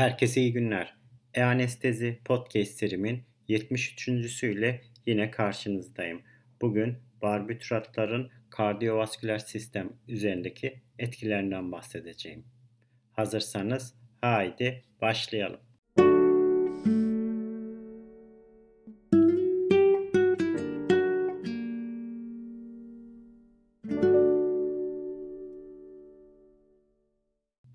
Herkese iyi günler. E-Anestezi Podcast serimin 73.süyle yine karşınızdayım. Bugün barbituratların kardiyovasküler sistem üzerindeki etkilerinden bahsedeceğim. Hazırsanız haydi başlayalım.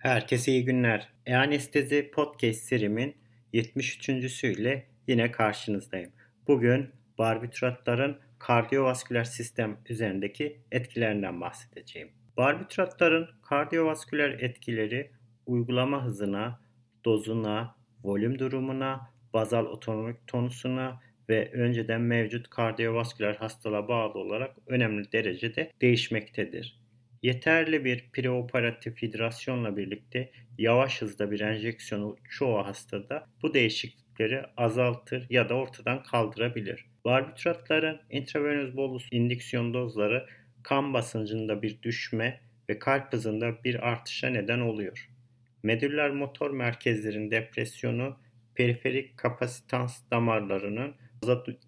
Herkese iyi günler. E-Anestezi Podcast serimin 73.süyle yine karşınızdayım. Bugün barbituratların kardiyovasküler sistem üzerindeki etkilerinden bahsedeceğim. Barbituratların kardiyovasküler etkileri uygulama hızına, dozuna, volüm durumuna, bazal otonomik tonusuna ve önceden mevcut kardiyovasküler hastalığa bağlı olarak önemli derecede değişmektedir. Yeterli bir preoperatif hidrasyonla birlikte yavaş hızda bir enjeksiyonu çoğu hastada bu değişiklikleri azaltır ya da ortadan kaldırabilir. Barbituratların intravenöz bolus indüksiyon dozları kan basıncında bir düşme ve kalp hızında bir artışa neden oluyor. Medüller motor merkezlerin depresyonu periferik kapasitans damarlarının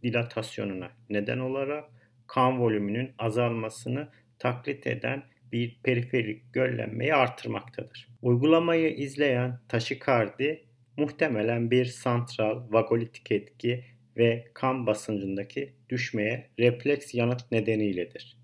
dilatasyonuna neden olarak kan volümünün azalmasını taklit eden bir periferik göllenmeyi artırmaktadır. Uygulamayı izleyen taşikardi muhtemelen bir santral vagolitik etki ve kan basıncındaki düşmeye refleks yanıt nedeniyledir.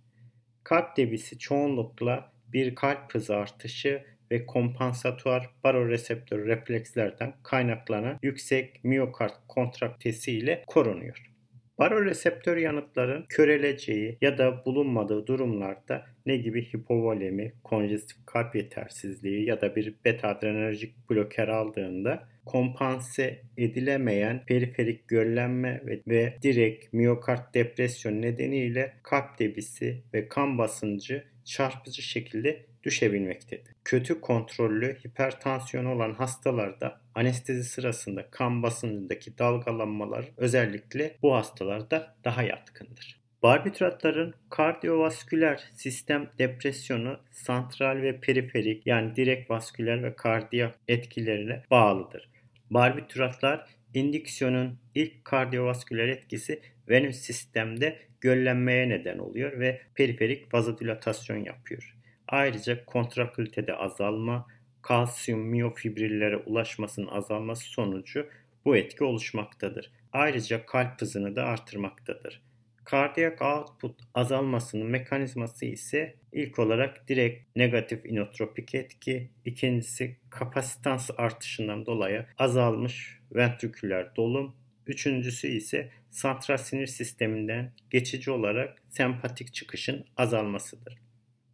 Kalp debisi çoğunlukla bir kalp hızı artışı ve kompansatuar baroreseptör reflekslerden kaynaklanan yüksek miyokard kontraktesi ile korunuyor. Baroreseptör yanıtların köreleceği ya da bulunmadığı durumlarda ne gibi hipovolemi, konjestif kalp yetersizliği ya da bir beta adrenerjik bloker aldığında kompanse edilemeyen periferik göllenme ve, ve direkt miyokard depresyon nedeniyle kalp debisi ve kan basıncı çarpıcı şekilde düşebilmektedir. Kötü kontrollü hipertansiyon olan hastalarda anestezi sırasında kan basıncındaki dalgalanmalar özellikle bu hastalarda daha yatkındır. Barbituratların kardiyovasküler sistem depresyonu santral ve periferik yani direkt vasküler ve kardiyak etkilerine bağlıdır. Barbituratlar indüksiyonun ilk kardiyovasküler etkisi venöz sistemde göllenmeye neden oluyor ve periferik vazodilatasyon yapıyor. Ayrıca kontrakültede azalma, kalsiyum miyofibrillere ulaşmasının azalması sonucu bu etki oluşmaktadır. Ayrıca kalp hızını da artırmaktadır. Kardiyak output azalmasının mekanizması ise ilk olarak direkt negatif inotropik etki, ikincisi kapasitans artışından dolayı azalmış ventriküler dolum, üçüncüsü ise santral sinir sisteminden geçici olarak sempatik çıkışın azalmasıdır.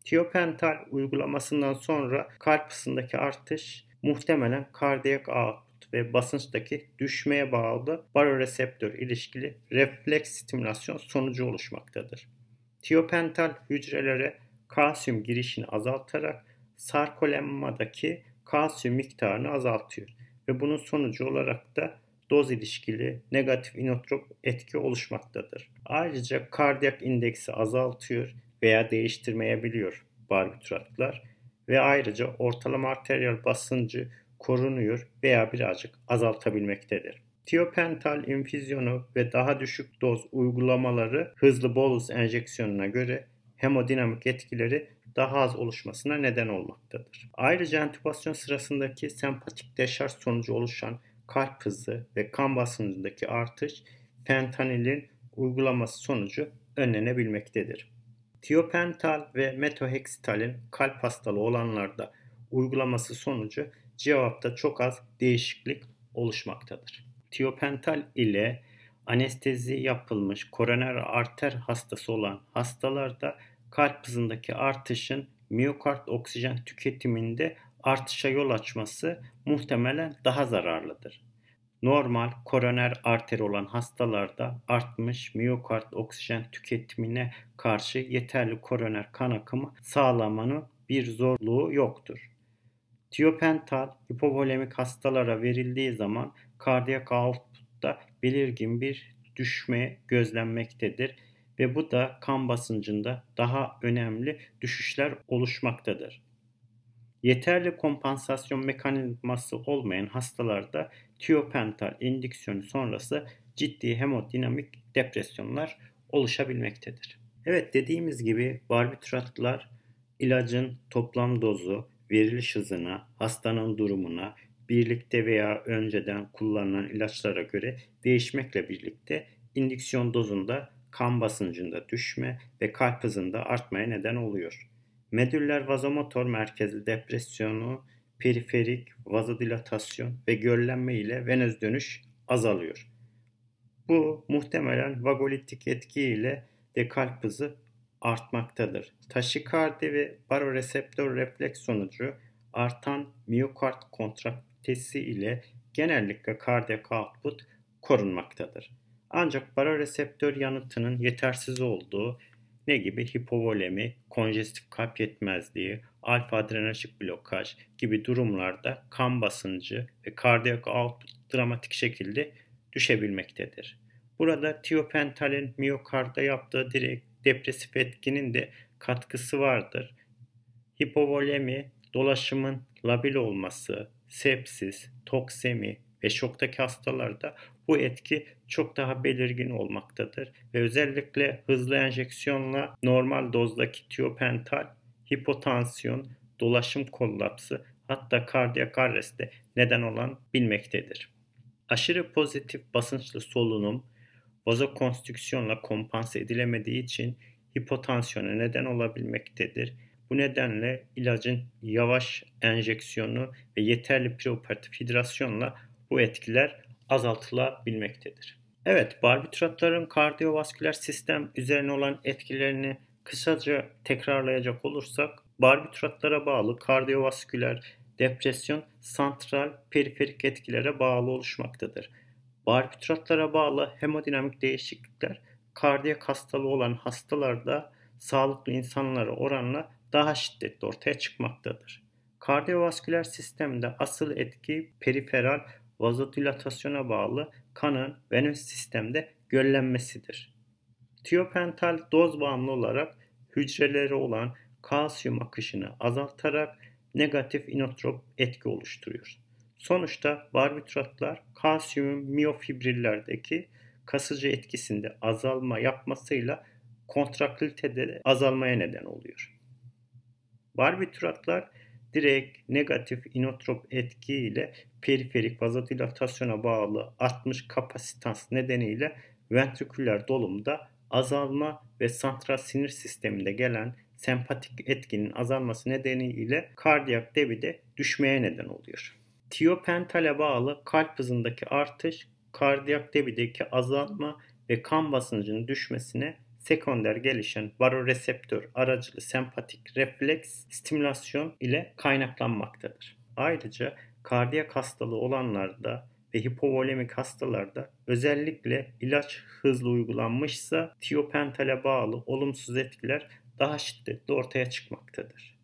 Tiopental uygulamasından sonra kalp hızındaki artış muhtemelen kardiyak output ve basınçtaki düşmeye bağlı baroreseptör ilişkili refleks stimülasyon sonucu oluşmaktadır. Tiopental hücrelere kalsiyum girişini azaltarak sarkolemmadaki kalsiyum miktarını azaltıyor ve bunun sonucu olarak da doz ilişkili negatif inotrop etki oluşmaktadır. Ayrıca kardiyak indeksi azaltıyor veya değiştirmeyebiliyor barbituratlar ve ayrıca ortalama arteriyel basıncı korunuyor veya birazcık azaltabilmektedir. Tiopental infüzyonu ve daha düşük doz uygulamaları hızlı bolus enjeksiyonuna göre hemodinamik etkileri daha az oluşmasına neden olmaktadır. Ayrıca entübasyon sırasındaki sempatik deşarj sonucu oluşan kalp hızı ve kan basıncındaki artış fentanilin uygulaması sonucu önlenebilmektedir. Tiopental ve metohexitalin kalp hastalığı olanlarda uygulaması sonucu cevapta çok az değişiklik oluşmaktadır. Tiopental ile anestezi yapılmış koroner arter hastası olan hastalarda kalp hızındaki artışın miyokard oksijen tüketiminde artışa yol açması muhtemelen daha zararlıdır. Normal koroner arteri olan hastalarda artmış miyokard oksijen tüketimine karşı yeterli koroner kan akımı sağlamanın bir zorluğu yoktur. Tiopental hipovolemik hastalara verildiği zaman kardiyak output'ta belirgin bir düşme gözlenmektedir ve bu da kan basıncında daha önemli düşüşler oluşmaktadır. Yeterli kompansasyon mekanizması olmayan hastalarda tiopental indüksiyonu sonrası ciddi hemodinamik depresyonlar oluşabilmektedir. Evet dediğimiz gibi barbituratlar ilacın toplam dozu, veriliş hızına, hastanın durumuna, birlikte veya önceden kullanılan ilaçlara göre değişmekle birlikte indüksiyon dozunda kan basıncında düşme ve kalp hızında artmaya neden oluyor. Medüller vazomotor merkezli depresyonu, periferik vazodilatasyon ve göllenme ile venöz dönüş azalıyor. Bu muhtemelen vagolitik etki ile de kalp hızı artmaktadır. Taşikardi ve baroreseptör refleks sonucu artan miyokard kontraktesi ile genellikle kardiyak output korunmaktadır. Ancak baroreseptör yanıtının yetersiz olduğu ne gibi hipovolemi, konjestif kalp yetmezliği, alfa adrenerjik blokaj gibi durumlarda kan basıncı ve kardiyak output dramatik şekilde düşebilmektedir. Burada tiopentalin miyokarda yaptığı direkt depresif etkinin de katkısı vardır. Hipovolemi, dolaşımın labil olması, sepsis, toksemi ve şoktaki hastalarda bu etki çok daha belirgin olmaktadır ve özellikle hızlı enjeksiyonla normal dozdaki tiopental, hipotansiyon, dolaşım kollapsı hatta kardiyak arreste neden olan bilmektedir. Aşırı pozitif basınçlı solunum vazokonstrüksiyonla kompanse edilemediği için hipotansiyona neden olabilmektedir. Bu nedenle ilacın yavaş enjeksiyonu ve yeterli preoperatif hidrasyonla bu etkiler azaltılabilmektedir. Evet, barbituratların kardiyovasküler sistem üzerine olan etkilerini kısaca tekrarlayacak olursak, barbituratlara bağlı kardiyovasküler depresyon santral periferik etkilere bağlı oluşmaktadır. Barbituratlara bağlı hemodinamik değişiklikler kardiyak hastalığı olan hastalarda sağlıklı insanlara oranla daha şiddetli ortaya çıkmaktadır. Kardiyovasküler sistemde asıl etki periferal vazodilatasyona bağlı kanın venöz sistemde göllenmesidir. Tiopental doz bağımlı olarak hücreleri olan kalsiyum akışını azaltarak negatif inotrop etki oluşturuyor. Sonuçta barbituratlar kalsiyum miyofibrillerdeki kasıcı etkisinde azalma yapmasıyla kontraktilitede azalmaya neden oluyor. Barbituratlar direkt negatif inotrop etki ile periferik vazodilatasyona bağlı artmış kapasitans nedeniyle ventriküler dolumda azalma ve santral sinir sisteminde gelen sempatik etkinin azalması nedeniyle kardiyak debide düşmeye neden oluyor. Tiopentale bağlı kalp hızındaki artış, kardiyak debideki azalma ve kan basıncının düşmesine sekonder gelişen varoreseptör aracılı sempatik refleks stimülasyon ile kaynaklanmaktadır. Ayrıca kardiyak hastalığı olanlarda ve hipovolemik hastalarda özellikle ilaç hızlı uygulanmışsa tiopentale bağlı olumsuz etkiler daha şiddetli ortaya çıkmaktadır.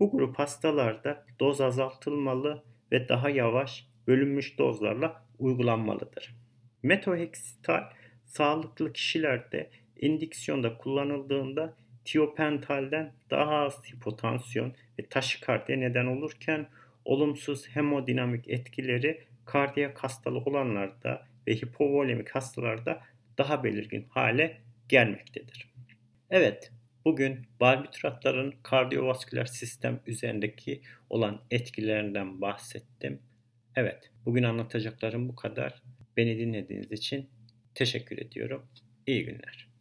Bu grup hastalarda doz azaltılmalı ve daha yavaş bölünmüş dozlarla uygulanmalıdır. Metoheksital sağlıklı kişilerde indiksiyonda kullanıldığında tiopentalden daha az hipotansiyon ve taşikardiye neden olurken olumsuz hemodinamik etkileri kardiyak hastalığı olanlarda ve hipovolemik hastalarda daha belirgin hale gelmektedir. Evet, bugün barbituratların kardiyovasküler sistem üzerindeki olan etkilerinden bahsettim. Evet, bugün anlatacaklarım bu kadar. Beni dinlediğiniz için teşekkür ediyorum. İyi günler.